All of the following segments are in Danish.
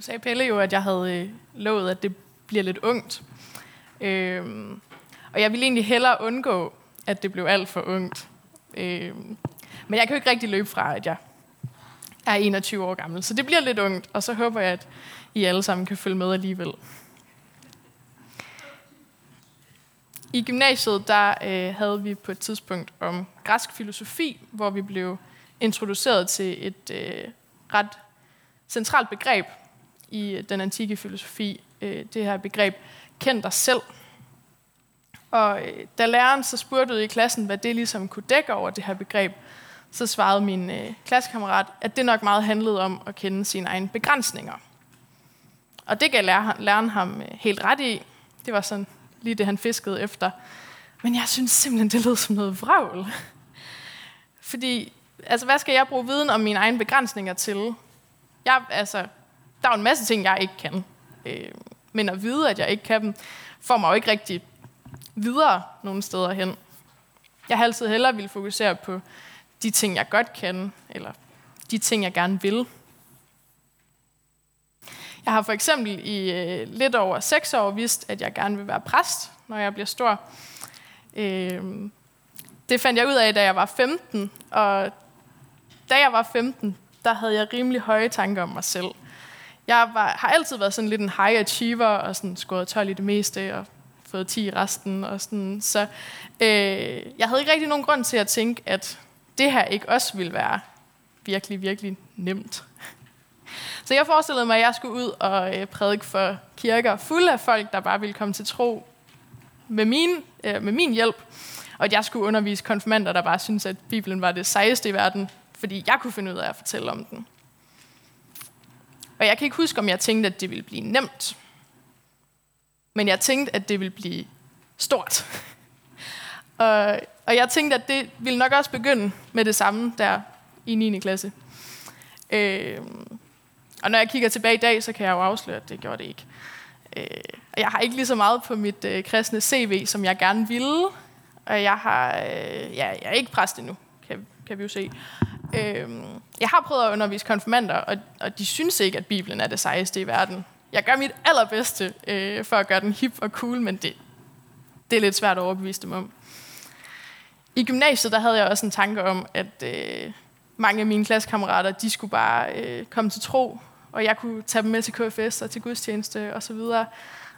Nu sagde Pelle jo, at jeg havde øh, lovet, at det bliver lidt ungt. Øhm, og jeg ville egentlig hellere undgå, at det blev alt for ungt. Øhm, men jeg kan jo ikke rigtig løbe fra, at jeg er 21 år gammel. Så det bliver lidt ungt, og så håber jeg, at I alle sammen kan følge med alligevel. I gymnasiet der øh, havde vi på et tidspunkt om græsk filosofi, hvor vi blev introduceret til et øh, ret centralt begreb i den antikke filosofi. Øh, det her begreb, kend dig selv. Og øh, da læreren så spurgte ud i klassen, hvad det ligesom kunne dække over det her begreb, så svarede min øh, klassekammerat, at det nok meget handlede om at kende sine egne begrænsninger. Og det gav læreren ham øh, helt ret i. Det var sådan lige det, han fiskede efter. Men jeg synes simpelthen, det lød som noget vrøvl. Fordi, altså, hvad skal jeg bruge viden om mine egne begrænsninger til? Jeg, altså, der er jo en masse ting, jeg ikke kan. Øh, men at vide, at jeg ikke kan dem, får mig jo ikke rigtig videre nogen steder hen. Jeg har altid hellere ville fokusere på de ting, jeg godt kan, eller de ting, jeg gerne vil. Jeg har for eksempel i øh, lidt over seks år vidst, at jeg gerne vil være præst, når jeg bliver stor. Øh, det fandt jeg ud af, da jeg var 15, og da jeg var 15, der havde jeg rimelig høje tanker om mig selv. Jeg var, har altid været sådan lidt en high achiever, og sådan scoret 12 i det meste, og fået 10 i resten. Og sådan. Så øh, jeg havde ikke rigtig nogen grund til at tænke, at det her ikke også ville være virkelig, virkelig nemt. Så jeg forestillede mig, at jeg skulle ud og øh, prædike for kirker fulde af folk, der bare ville komme til tro med min, øh, med min hjælp. Og at jeg skulle undervise konfirmander, der bare syntes, at Bibelen var det sejeste i verden, fordi jeg kunne finde ud af at fortælle om den. Og jeg kan ikke huske, om jeg tænkte, at det ville blive nemt. Men jeg tænkte, at det ville blive stort. og, og jeg tænkte, at det ville nok også begynde med det samme der i 9. klasse. Øh, og når jeg kigger tilbage i dag, så kan jeg jo afsløre, at det gjorde det ikke. Øh, og jeg har ikke lige så meget på mit øh, kristne CV, som jeg gerne ville. Og jeg har, øh, ja, jeg er ikke præst endnu, kan, kan vi jo se. Øh, jeg har prøvet at undervise konfirmander, og, og de synes ikke, at Bibelen er det sejeste i verden. Jeg gør mit allerbedste øh, for at gøre den hip og cool, men det, det er lidt svært at overbevise dem om. I gymnasiet der havde jeg også en tanke om, at øh, mange af mine klassekammerater, de skulle bare øh, komme til tro, og jeg kunne tage dem med til KFS og til gudstjeneste osv. Og,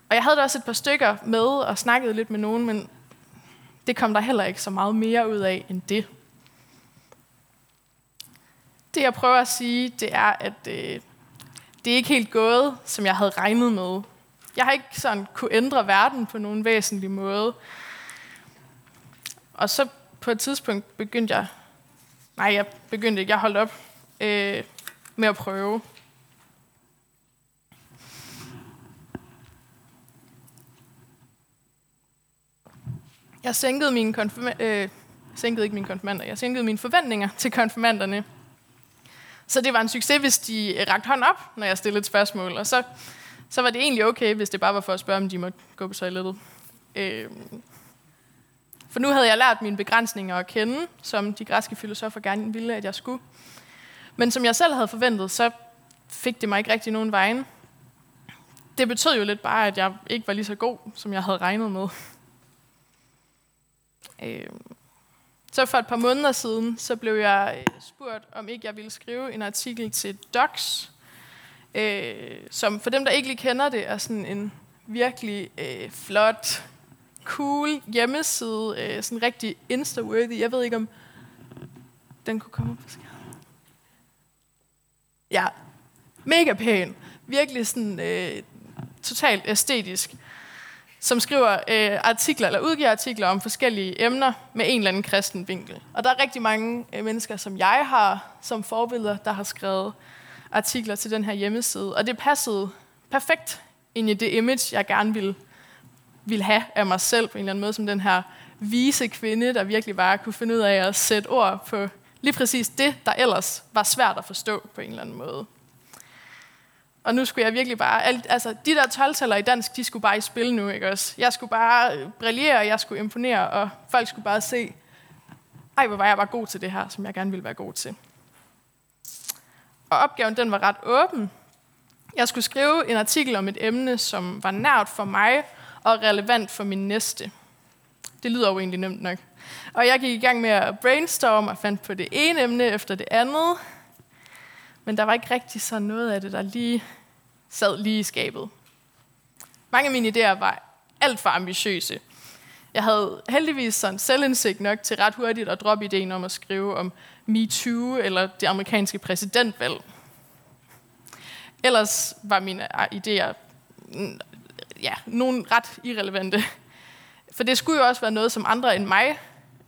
og jeg havde da også et par stykker med og snakkede lidt med nogen, men det kom der heller ikke så meget mere ud af end det. Det jeg prøver at sige, det er, at øh, det er ikke helt gået, som jeg havde regnet med. Jeg har ikke sådan kunne ændre verden på nogen væsentlig måde. Og så på et tidspunkt begyndte jeg, nej, jeg begyndte ikke, jeg holdt op øh, med at prøve. Jeg sænkede mine konfirma- øh, sænkede ikke mine konfirmander, jeg sænkede mine forventninger til konfirmanderne. Så det var en succes, hvis de øh, rakte hånd op, når jeg stillede et spørgsmål. Og så, så var det egentlig okay, hvis det bare var for at spørge, om de måtte gå på toilettet. Øh, for nu havde jeg lært mine begrænsninger at kende, som de græske filosofer gerne ville, at jeg skulle. Men som jeg selv havde forventet, så fik det mig ikke rigtig nogen vejen. Det betød jo lidt bare, at jeg ikke var lige så god, som jeg havde regnet med. Øh, så for et par måneder siden, så blev jeg øh, spurgt, om ikke jeg ville skrive en artikel til Docs, øh, som for dem, der ikke lige kender det, er sådan en virkelig øh, flot, cool hjemmeside, øh, sådan rigtig insta-worthy. Jeg ved ikke, om den kunne komme på skærmen. Ja, mega pæn. Virkelig sådan øh, totalt æstetisk som skriver øh, artikler, eller udgiver artikler om forskellige emner med en eller anden kristen vinkel. Og der er rigtig mange øh, mennesker, som jeg har som forbilleder, der har skrevet artikler til den her hjemmeside. Og det passede perfekt ind i det image, jeg gerne ville, ville have af mig selv på en eller anden måde, som den her vise kvinde, der virkelig bare kunne finde ud af at sætte ord på lige præcis det, der ellers var svært at forstå på en eller anden måde. Og nu skulle jeg virkelig bare... Altså, de der 12 i dansk, de skulle bare i spil nu, ikke også? Jeg skulle bare øh, brillere, jeg skulle imponere, og folk skulle bare se, ej, hvor var jeg bare god til det her, som jeg gerne ville være god til. Og opgaven, den var ret åben. Jeg skulle skrive en artikel om et emne, som var nært for mig og relevant for min næste. Det lyder jo egentlig nemt nok. Og jeg gik i gang med at brainstorme og fandt på det ene emne efter det andet. Men der var ikke rigtig så noget af det, der lige sad lige i skabet. Mange af mine idéer var alt for ambitiøse. Jeg havde heldigvis sådan selvindsigt nok til ret hurtigt at droppe ideen om at skrive om MeToo eller det amerikanske præsidentvalg. Ellers var mine idéer mm, ja, nogen ret irrelevante. For det skulle jo også være noget, som andre end mig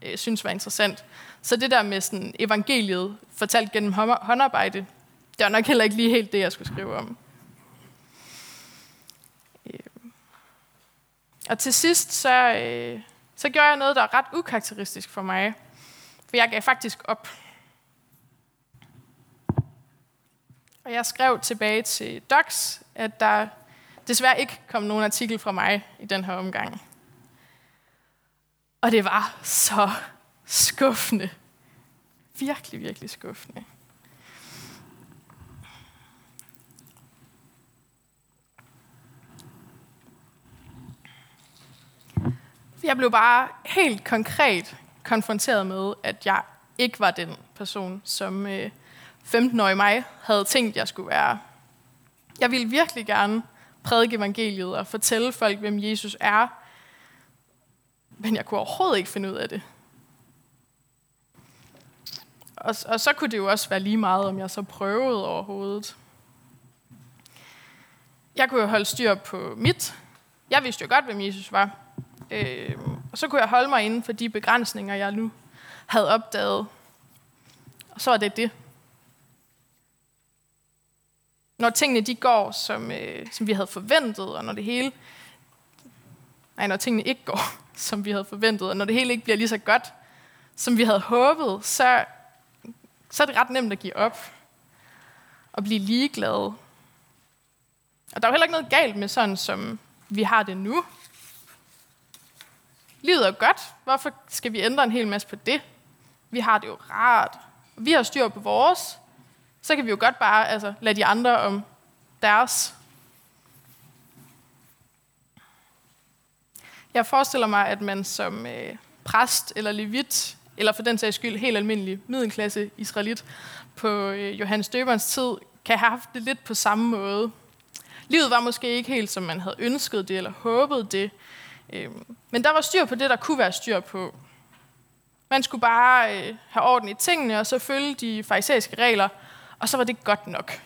øh, synes var interessant. Så det der med sådan evangeliet fortalt gennem håndarbejde, det var nok heller ikke lige helt det, jeg skulle skrive om. Øhm. Og til sidst, så, øh, så gjorde jeg noget, der er ret ukarakteristisk for mig. For jeg gav faktisk op. Og jeg skrev tilbage til Docs, at der desværre ikke kom nogen artikel fra mig i den her omgang. Og det var så skuffende. Virkelig, virkelig skuffende. Jeg blev bare helt konkret konfronteret med, at jeg ikke var den person, som øh, 15-årig mig havde tænkt, jeg skulle være. Jeg ville virkelig gerne prædike evangeliet og fortælle folk, hvem Jesus er, men jeg kunne overhovedet ikke finde ud af det. Og, og så kunne det jo også være lige meget, om jeg så prøvede overhovedet. Jeg kunne jo holde styr på mit. Jeg vidste jo godt, hvem Jesus var. Øh, og så kunne jeg holde mig inden for de begrænsninger, jeg nu havde opdaget. Og så er det det. Når tingene de går, som, øh, som vi havde forventet, og når det hele... Nej, når tingene ikke går, som vi havde forventet, og når det hele ikke bliver lige så godt, som vi havde håbet, så, så er det ret nemt at give op og blive ligeglade. Og der er jo heller ikke noget galt med sådan, som vi har det nu. Livet er godt. Hvorfor skal vi ændre en hel masse på det? Vi har det jo rart. Vi har styr på vores. Så kan vi jo godt bare altså, lade de andre om deres. Jeg forestiller mig, at man som øh, præst eller levit, eller for den sags skyld helt almindelig middelklasse israelit på øh, Johannes Døberens tid, kan have haft det lidt på samme måde. Livet var måske ikke helt, som man havde ønsket det eller håbet det, Øhm, men der var styr på det, der kunne være styr på. Man skulle bare øh, have orden i tingene, og så følge de farisæiske regler, og så var det godt nok.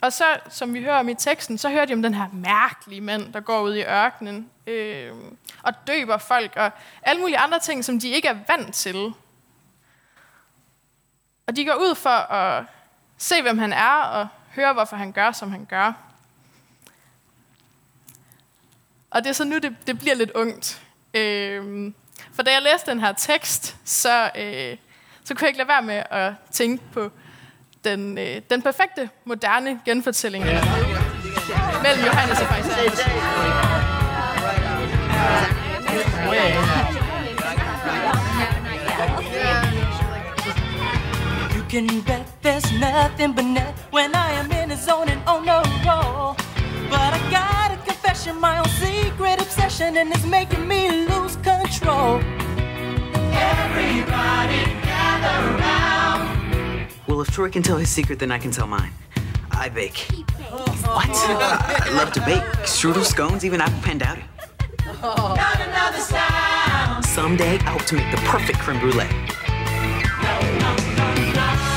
Og så, som vi hører om i teksten, så hører de om den her mærkelige mand, der går ud i ørkenen øh, og døber folk, og alle mulige andre ting, som de ikke er vant til. Og de går ud for at se, hvem han er, og høre, hvorfor han gør, som han gør. Og det er så nu, det, det bliver lidt ungt. Øh, for da jeg læste den her tekst, så, øh, så kunne jeg ikke lade være med at tænke på den, øh, den perfekte, moderne genfortælling mellem Johannes og Faisal. You can bet there's nothing but net when I am in the zone and on the roll. But I got confession, my own secret obsession, and it's making me lose control. Everybody gather around. Well, if Troy can tell his secret, then I can tell mine. I bake. What? I love to bake. Strudel, scones, even apple pan dowdy. Not another sound. Someday, I hope to make the perfect creme brulee. intelligence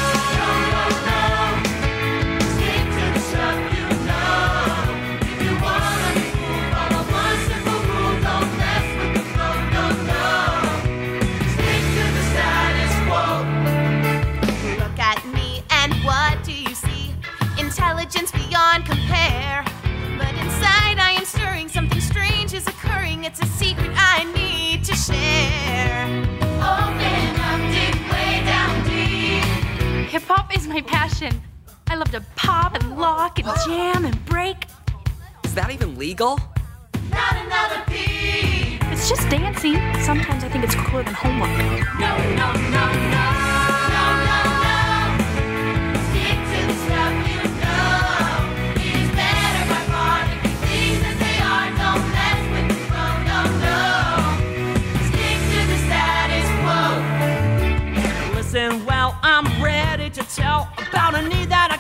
deep. Hip hop is my passion. I love to pop and lock and jam and break. Is that even legal? Not another beat. It's just dancing. Sometimes I think it's cooler than homework. No, no, no, no.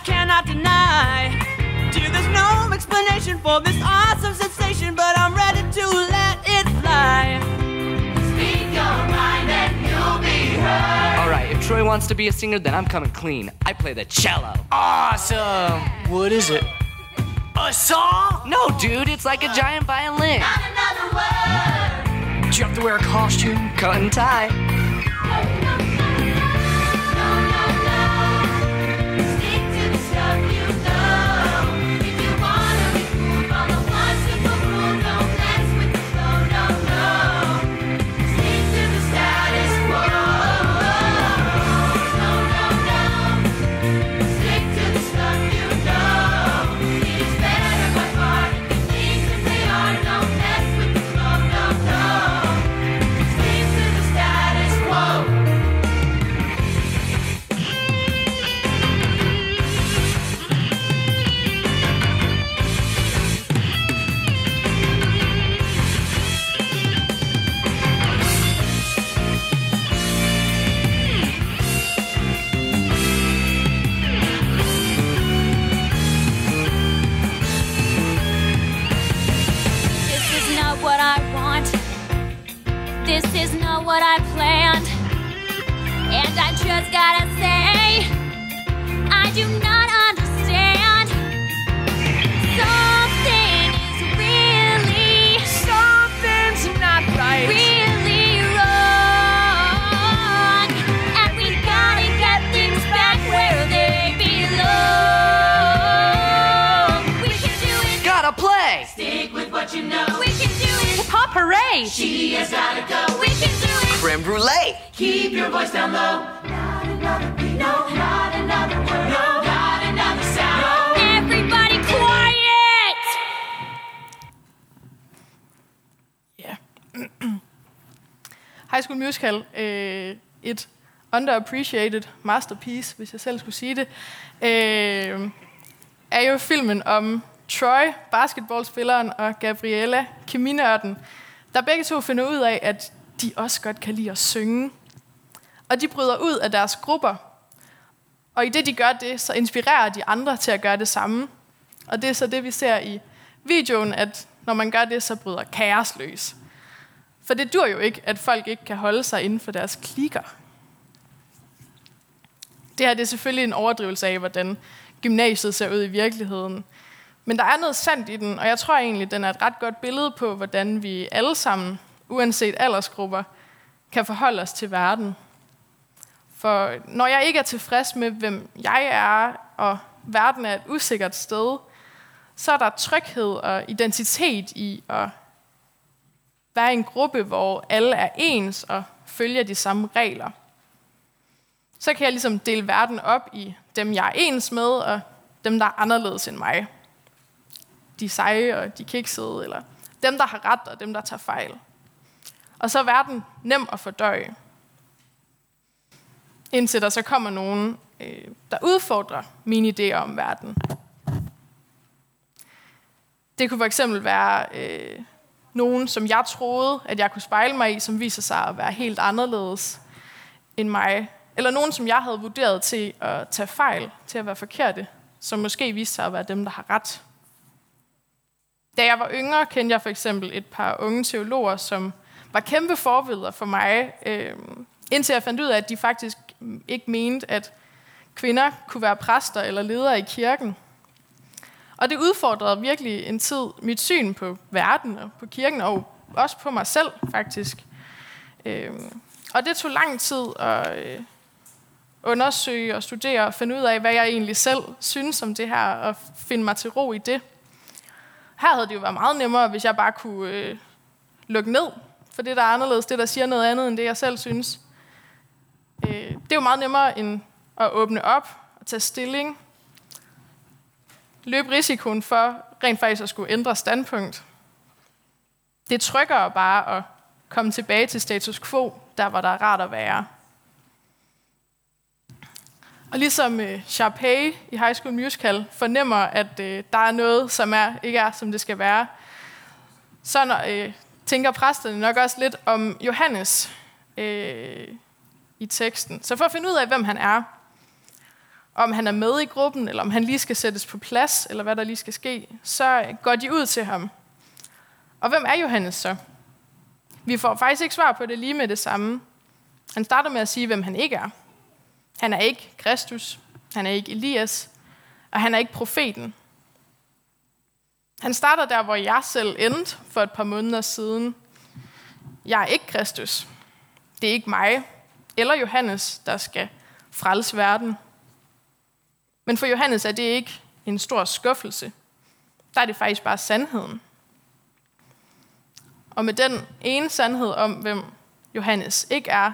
Cannot deny. Dear, there's no explanation for this awesome sensation, but I'm ready to let it fly. All right, if Troy wants to be a singer, then I'm coming clean. I play the cello. Awesome. What is it? A saw? No, dude, it's like a giant violin. Do you have to wear a costume? Cut and tie. Has gotta go. We can do it. Creme brulee! Everybody quiet! Ja. High School Musical, øh, et underappreciated masterpiece, hvis jeg selv skulle sige det, øh, er jo filmen om Troy, basketballspilleren, og Gabriella, keminørden, der begge to finder ud af, at de også godt kan lide at synge. Og de bryder ud af deres grupper, og i det de gør det, så inspirerer de andre til at gøre det samme. Og det er så det, vi ser i videoen, at når man gør det, så bryder kaos løs. For det dur jo ikke, at folk ikke kan holde sig inden for deres klikker. Det her det er selvfølgelig en overdrivelse af, hvordan gymnasiet ser ud i virkeligheden. Men der er noget sandt i den, og jeg tror egentlig, den er et ret godt billede på, hvordan vi alle sammen, uanset aldersgrupper, kan forholde os til verden. For når jeg ikke er tilfreds med, hvem jeg er, og verden er et usikkert sted, så er der tryghed og identitet i at være i en gruppe, hvor alle er ens og følger de samme regler. Så kan jeg ligesom dele verden op i dem, jeg er ens med, og dem, der er anderledes end mig. De seje og de kiksede, eller dem, der har ret, og dem, der tager fejl. Og så er verden nem at fordøje. Indtil der så kommer nogen, øh, der udfordrer mine idéer om verden. Det kunne for eksempel være øh, nogen, som jeg troede, at jeg kunne spejle mig i, som viser sig at være helt anderledes end mig. Eller nogen, som jeg havde vurderet til at tage fejl, til at være forkerte, som måske viste sig at være dem, der har ret. Da jeg var yngre, kendte jeg for eksempel et par unge teologer, som var kæmpe forbilleder for mig, øh, indtil jeg fandt ud af, at de faktisk ikke mente, at kvinder kunne være præster eller ledere i kirken. Og det udfordrede virkelig en tid mit syn på verden og på kirken, og også på mig selv faktisk. Øhm, og det tog lang tid at øh, undersøge og studere og finde ud af, hvad jeg egentlig selv synes om det her, og finde mig til ro i det. Her havde det jo været meget nemmere, hvis jeg bare kunne øh, lukke ned for det, der er anderledes, det, der siger noget andet end det, jeg selv synes. Øh, det er jo meget nemmere end at åbne op og tage stilling løbe risikoen for rent faktisk at skulle ændre standpunkt. Det trykker bare at komme tilbage til status quo, der hvor der er rart at være. Og ligesom øh, Sharpay i High School Musical fornemmer, at øh, der er noget, som er, ikke er, som det skal være, så når, øh, tænker præsterne nok også lidt om Johannes øh, i teksten. Så for at finde ud af, hvem han er, om han er med i gruppen, eller om han lige skal sættes på plads, eller hvad der lige skal ske, så øh, går de ud til ham. Og hvem er Johannes så? Vi får faktisk ikke svar på det lige med det samme. Han starter med at sige, hvem han ikke er. Han er ikke Kristus, han er ikke Elias, og han er ikke profeten. Han starter der, hvor jeg selv endte for et par måneder siden. Jeg er ikke Kristus. Det er ikke mig eller Johannes, der skal frelse verden. Men for Johannes er det ikke en stor skuffelse. Der er det faktisk bare sandheden. Og med den ene sandhed om, hvem Johannes ikke er,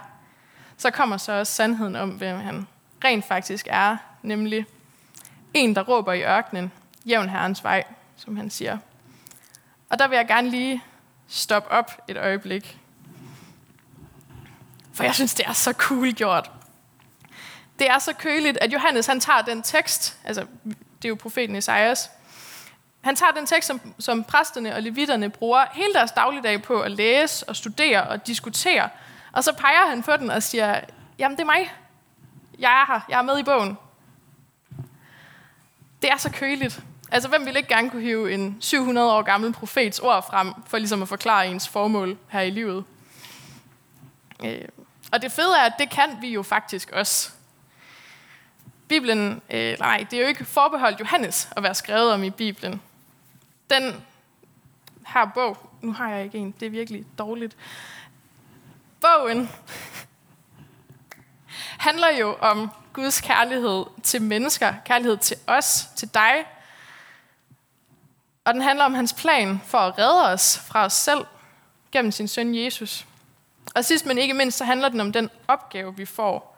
så kommer så også sandheden om, hvem han rent faktisk er, nemlig en, der råber i ørkenen, jævn herrens vej, som han siger. Og der vil jeg gerne lige stoppe op et øjeblik. For jeg synes, det er så cool gjort. Det er så køligt, at Johannes han tager den tekst, altså det er jo profeten Esajas, han tager den tekst, som, som præsterne og levitterne bruger hele deres dagligdag på at læse og studere og diskutere, og så peger han på den og siger, jamen det er mig. Jeg er her. Jeg er med i bogen. Det er så køligt. Altså, hvem ville ikke gerne kunne hive en 700 år gammel profets ord frem, for ligesom at forklare ens formål her i livet? Øh, og det fede er, at det kan vi jo faktisk også. Bibelen, øh, nej, det er jo ikke forbeholdt Johannes at være skrevet om i Bibelen. Den her bog, nu har jeg ikke en, det er virkelig dårligt. Bogen handler jo om Guds kærlighed til mennesker, kærlighed til os, til dig. Og den handler om hans plan for at redde os fra os selv gennem sin søn Jesus. Og sidst men ikke mindst, så handler den om den opgave, vi får,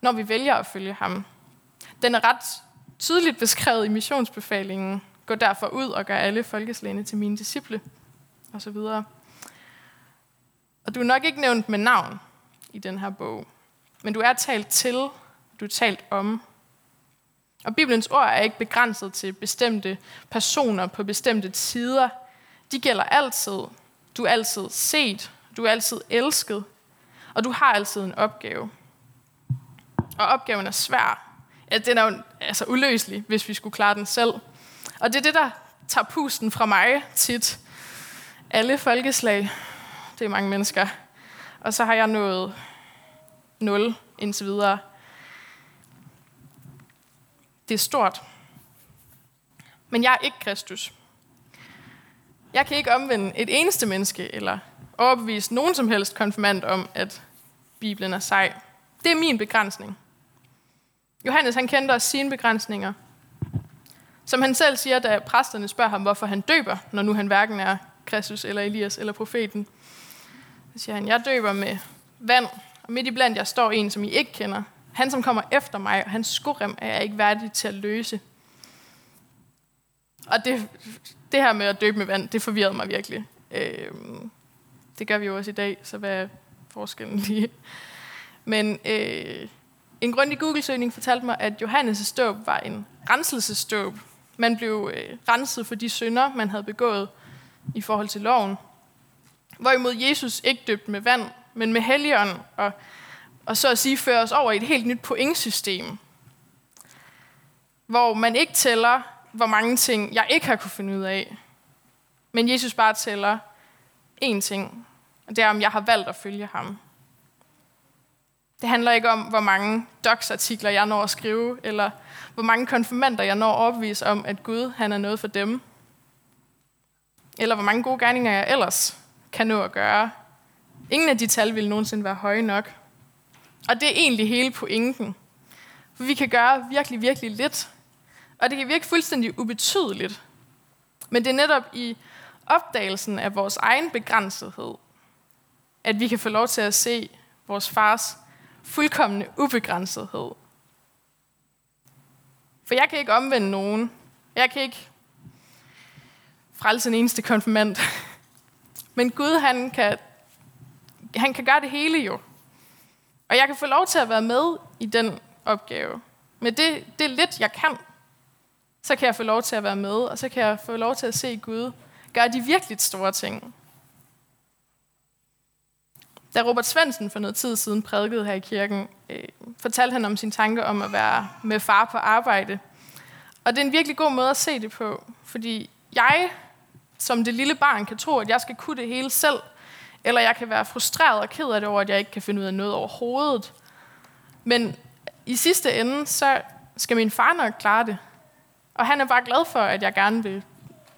når vi vælger at følge ham. Den er ret tydeligt beskrevet i missionsbefalingen. Gå derfor ud og gør alle folkeslagene til mine disciple, og så videre. Og du er nok ikke nævnt med navn i den her bog, men du er talt til, du er talt om. Og Bibelens ord er ikke begrænset til bestemte personer på bestemte tider. De gælder altid. Du er altid set, du er altid elsket, og du har altid en opgave. Og opgaven er svær. Ja, den er jo altså uløselig, hvis vi skulle klare den selv. Og det er det, der tager pusten fra mig tit. Alle folkeslag, det er mange mennesker. Og så har jeg nået 0 indtil videre. Det er stort. Men jeg er ikke Kristus. Jeg kan ikke omvende et eneste menneske, eller overbevise nogen som helst konfirmand om, at Bibelen er sej. Det er min begrænsning. Johannes han kendte også sine begrænsninger. Som han selv siger, da præsterne spørger ham, hvorfor han døber, når nu han hverken er Kristus eller Elias eller profeten. Så siger han, jeg døber med vand, og midt i blandt jeg står en, som I ikke kender. Han, som kommer efter mig, og hans skorem er jeg ikke værdig til at løse. Og det, det her med at døbe med vand, det forvirrede mig virkelig. Øh, det gør vi jo også i dag, så hvad er forskellen lige? Men øh, en grundig Google-søgning fortalte mig, at Johannes' ståb var en renselseståb. Man blev øh, renset for de synder, man havde begået i forhold til loven. Hvorimod Jesus ikke døbte med vand, men med helligånden, og, og så at sige fører os over i et helt nyt pointsystem, hvor man ikke tæller, hvor mange ting jeg ikke har kunne finde ud af, men Jesus bare tæller én ting, og det er, om jeg har valgt at følge ham. Det handler ikke om, hvor mange docs-artikler jeg når at skrive, eller hvor mange konfirmander jeg når at overbevise om, at Gud han er noget for dem. Eller hvor mange gode gerninger jeg ellers kan nå at gøre. Ingen af de tal vil nogensinde være høje nok. Og det er egentlig hele pointen. For vi kan gøre virkelig, virkelig lidt. Og det kan virke fuldstændig ubetydeligt. Men det er netop i opdagelsen af vores egen begrænsethed, at vi kan få lov til at se vores fars fuldkommende ubegrænsethed. For jeg kan ikke omvende nogen. Jeg kan ikke frelse en eneste konfirmand. Men Gud, han kan, han kan gøre det hele jo. Og jeg kan få lov til at være med i den opgave. Men det, det lidt, jeg kan. Så kan jeg få lov til at være med, og så kan jeg få lov til at se Gud gøre de virkelig store ting. Da Robert Svendsen for noget tid siden prædikede her i kirken, øh, fortalte han om sin tanke om at være med far på arbejde. Og det er en virkelig god måde at se det på, fordi jeg som det lille barn kan tro, at jeg skal kunne det hele selv, eller jeg kan være frustreret og ked af det over, at jeg ikke kan finde ud af noget overhovedet. Men i sidste ende, så skal min far nok klare det. Og han er bare glad for, at jeg gerne vil,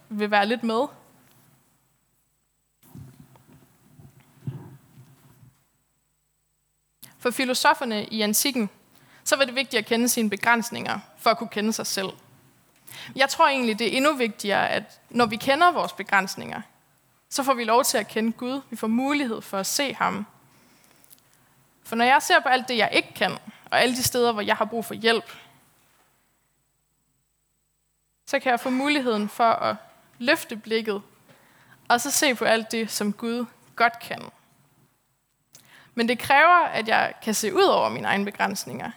vil være lidt med. For filosoferne i antikken, så var det vigtigt at kende sine begrænsninger, for at kunne kende sig selv. Jeg tror egentlig, det er endnu vigtigere, at når vi kender vores begrænsninger, så får vi lov til at kende Gud. Vi får mulighed for at se ham. For når jeg ser på alt det, jeg ikke kan, og alle de steder, hvor jeg har brug for hjælp, så kan jeg få muligheden for at løfte blikket, og så se på alt det, som Gud godt kan. Men det kræver, at jeg kan se ud over mine egne begrænsninger.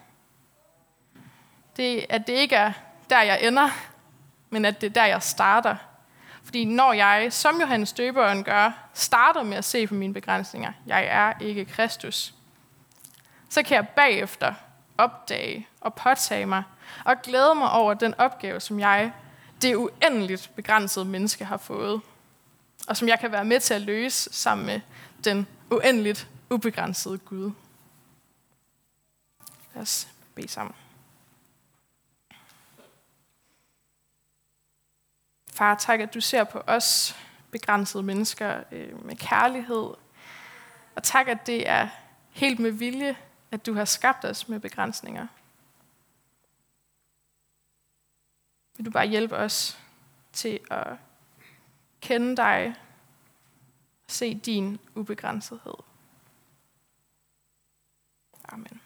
Det, at det ikke er der, jeg ender, men at det er der, jeg starter. Fordi når jeg, som Johannes Døberen gør, starter med at se på mine begrænsninger, jeg er ikke Kristus, så kan jeg bagefter opdage og påtage mig og glæde mig over den opgave, som jeg, det uendeligt begrænsede menneske, har fået. Og som jeg kan være med til at løse sammen med den uendeligt ubegrænsede Gud. Lad os bede sammen. Far, tak, at du ser på os begrænsede mennesker øh, med kærlighed. Og tak, at det er helt med vilje, at du har skabt os med begrænsninger. Vil du bare hjælpe os til at kende dig, se din ubegrænsethed. Amen.